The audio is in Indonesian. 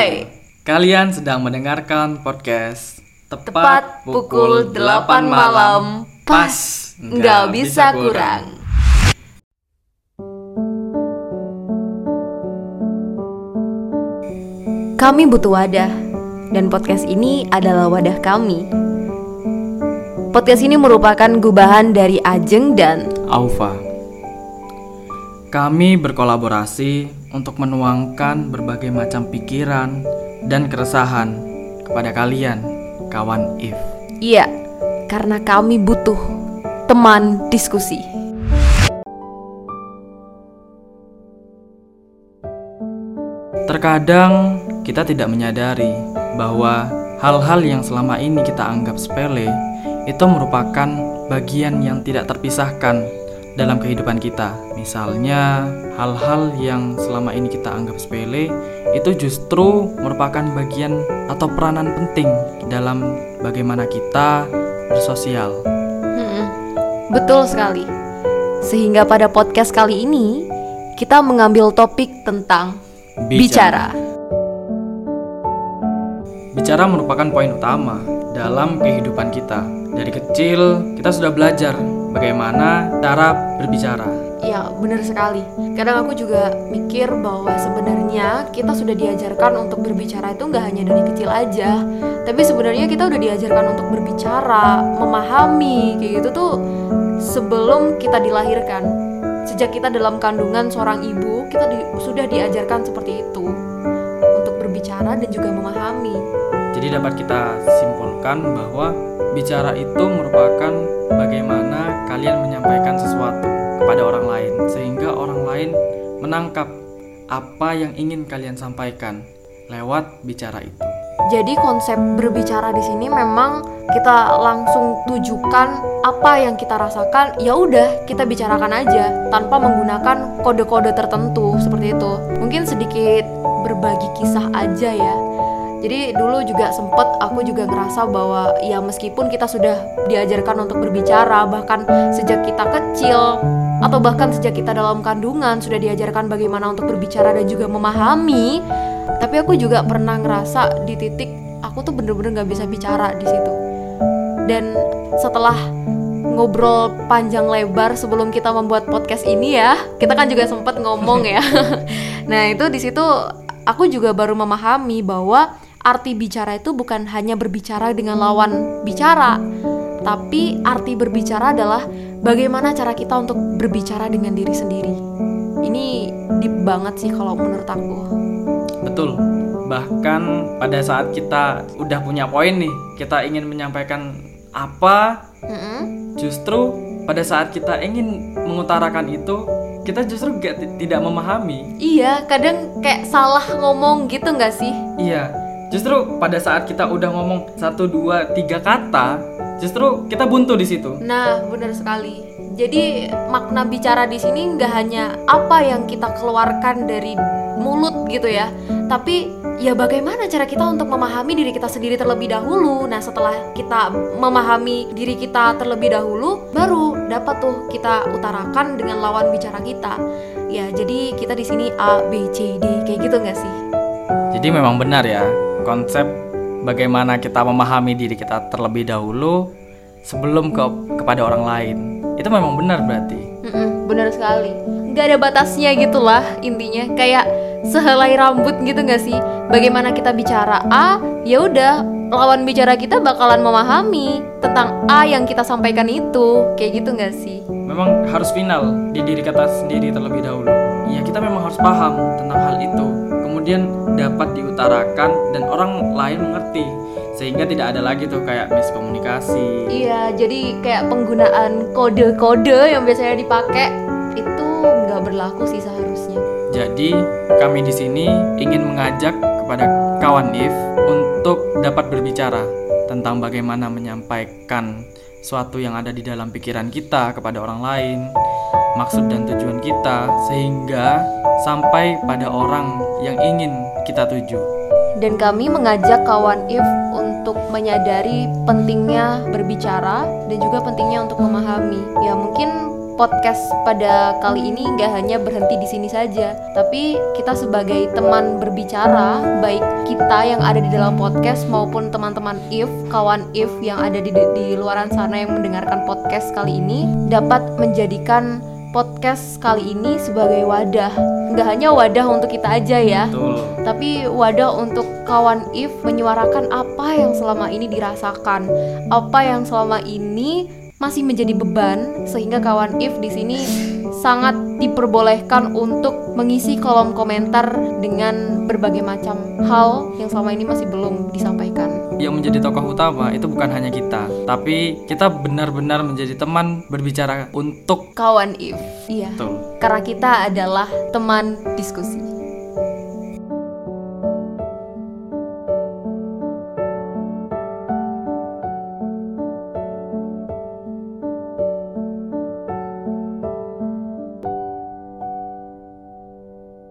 Hai, Kalian sedang mendengarkan podcast tepat pukul 8 malam, pas nggak bisa kurang. Kami butuh wadah, dan podcast ini adalah wadah kami. Podcast ini merupakan gubahan dari Ajeng dan Aufa. Kami berkolaborasi untuk menuangkan berbagai macam pikiran dan keresahan kepada kalian, kawan If. Iya, karena kami butuh teman diskusi. Terkadang kita tidak menyadari bahwa hal-hal yang selama ini kita anggap sepele itu merupakan bagian yang tidak terpisahkan dalam kehidupan kita. Misalnya, hal-hal yang selama ini kita anggap sepele itu justru merupakan bagian atau peranan penting dalam bagaimana kita bersosial. Mm-mm. Betul sekali. Sehingga pada podcast kali ini kita mengambil topik tentang bicara. Bicara merupakan poin utama dalam kehidupan kita. Dari kecil kita sudah belajar bagaimana cara berbicara. Ya, benar sekali. Kadang aku juga mikir bahwa sebenarnya kita sudah diajarkan untuk berbicara itu nggak hanya dari kecil aja, tapi sebenarnya kita udah diajarkan untuk berbicara, memahami kayak gitu tuh sebelum kita dilahirkan. Sejak kita dalam kandungan seorang ibu, kita di- sudah diajarkan seperti itu untuk berbicara dan juga memahami. Jadi dapat kita simpulkan bahwa bicara itu merupakan bagaimana kalian menyampaikan sesuatu kepada orang lain sehingga orang lain menangkap apa yang ingin kalian sampaikan lewat bicara itu. Jadi konsep berbicara di sini memang kita langsung tujukan apa yang kita rasakan, ya udah kita bicarakan aja tanpa menggunakan kode-kode tertentu seperti itu. Mungkin sedikit berbagi kisah aja ya. Jadi dulu juga sempet aku juga ngerasa bahwa ya meskipun kita sudah diajarkan untuk berbicara bahkan sejak kita kecil atau bahkan sejak kita dalam kandungan sudah diajarkan bagaimana untuk berbicara dan juga memahami tapi aku juga pernah ngerasa di titik aku tuh bener-bener nggak bisa bicara di situ. Dan setelah ngobrol panjang lebar sebelum kita membuat podcast ini ya kita kan juga sempat ngomong ya. Nah itu di situ aku juga baru memahami bahwa arti bicara itu bukan hanya berbicara dengan lawan bicara tapi arti berbicara adalah bagaimana cara kita untuk berbicara dengan diri sendiri ini deep banget sih kalau menurut aku Betul. Bahkan pada saat kita udah punya poin nih, kita ingin menyampaikan apa, Mm-mm. justru pada saat kita ingin mengutarakan itu, kita justru gak, tidak memahami. Iya, kadang kayak salah ngomong gitu nggak sih? Iya, justru pada saat kita udah ngomong satu dua tiga kata, justru kita buntu di situ. Nah, benar sekali. Jadi makna bicara di sini nggak hanya apa yang kita keluarkan dari mulut gitu ya, tapi ya bagaimana cara kita untuk memahami diri kita sendiri terlebih dahulu. Nah, setelah kita memahami diri kita terlebih dahulu, baru dapat tuh kita utarakan dengan lawan bicara kita. Ya, jadi kita di sini A, B, C, D kayak gitu nggak sih? Jadi memang benar ya konsep bagaimana kita memahami diri kita terlebih dahulu sebelum ke kepada orang lain. Itu memang benar berarti. Mm-mm, bener sekali nggak ada batasnya gitulah intinya kayak sehelai rambut gitu nggak sih bagaimana kita bicara A ya udah lawan bicara kita bakalan memahami tentang A yang kita sampaikan itu kayak gitu nggak sih Memang harus final di diri kita sendiri terlebih dahulu. Kita memang harus paham tentang hal itu. Kemudian dapat diutarakan dan orang lain mengerti sehingga tidak ada lagi tuh kayak miskomunikasi. iya jadi kayak penggunaan kode-kode yang biasanya dipakai itu nggak berlaku sih seharusnya Jadi kami di sini ingin mengajak kepada kawan If untuk dapat berbicara tentang bagaimana menyampaikan suatu yang ada di dalam pikiran kita kepada orang lain, maksud dan tujuan kita sehingga sampai pada orang yang ingin kita tuju. dan kami mengajak kawan If untuk menyadari pentingnya berbicara dan juga pentingnya untuk memahami. Ya mungkin podcast pada kali ini nggak hanya berhenti di sini saja, tapi kita sebagai teman berbicara, baik kita yang ada di dalam podcast maupun teman-teman if, kawan if yang ada di di luaran sana yang mendengarkan podcast kali ini dapat menjadikan podcast kali ini sebagai wadah nggak hanya wadah untuk kita aja ya Betul. tapi wadah untuk kawan if menyuarakan apa yang selama ini dirasakan apa yang selama ini masih menjadi beban sehingga kawan if di sini sangat diperbolehkan untuk mengisi kolom komentar dengan berbagai macam hal yang selama ini masih belum disampaikan. Yang menjadi tokoh utama itu bukan hanya kita, tapi kita benar-benar menjadi teman berbicara untuk Kawan if, iya. betul. Karena kita adalah teman diskusi.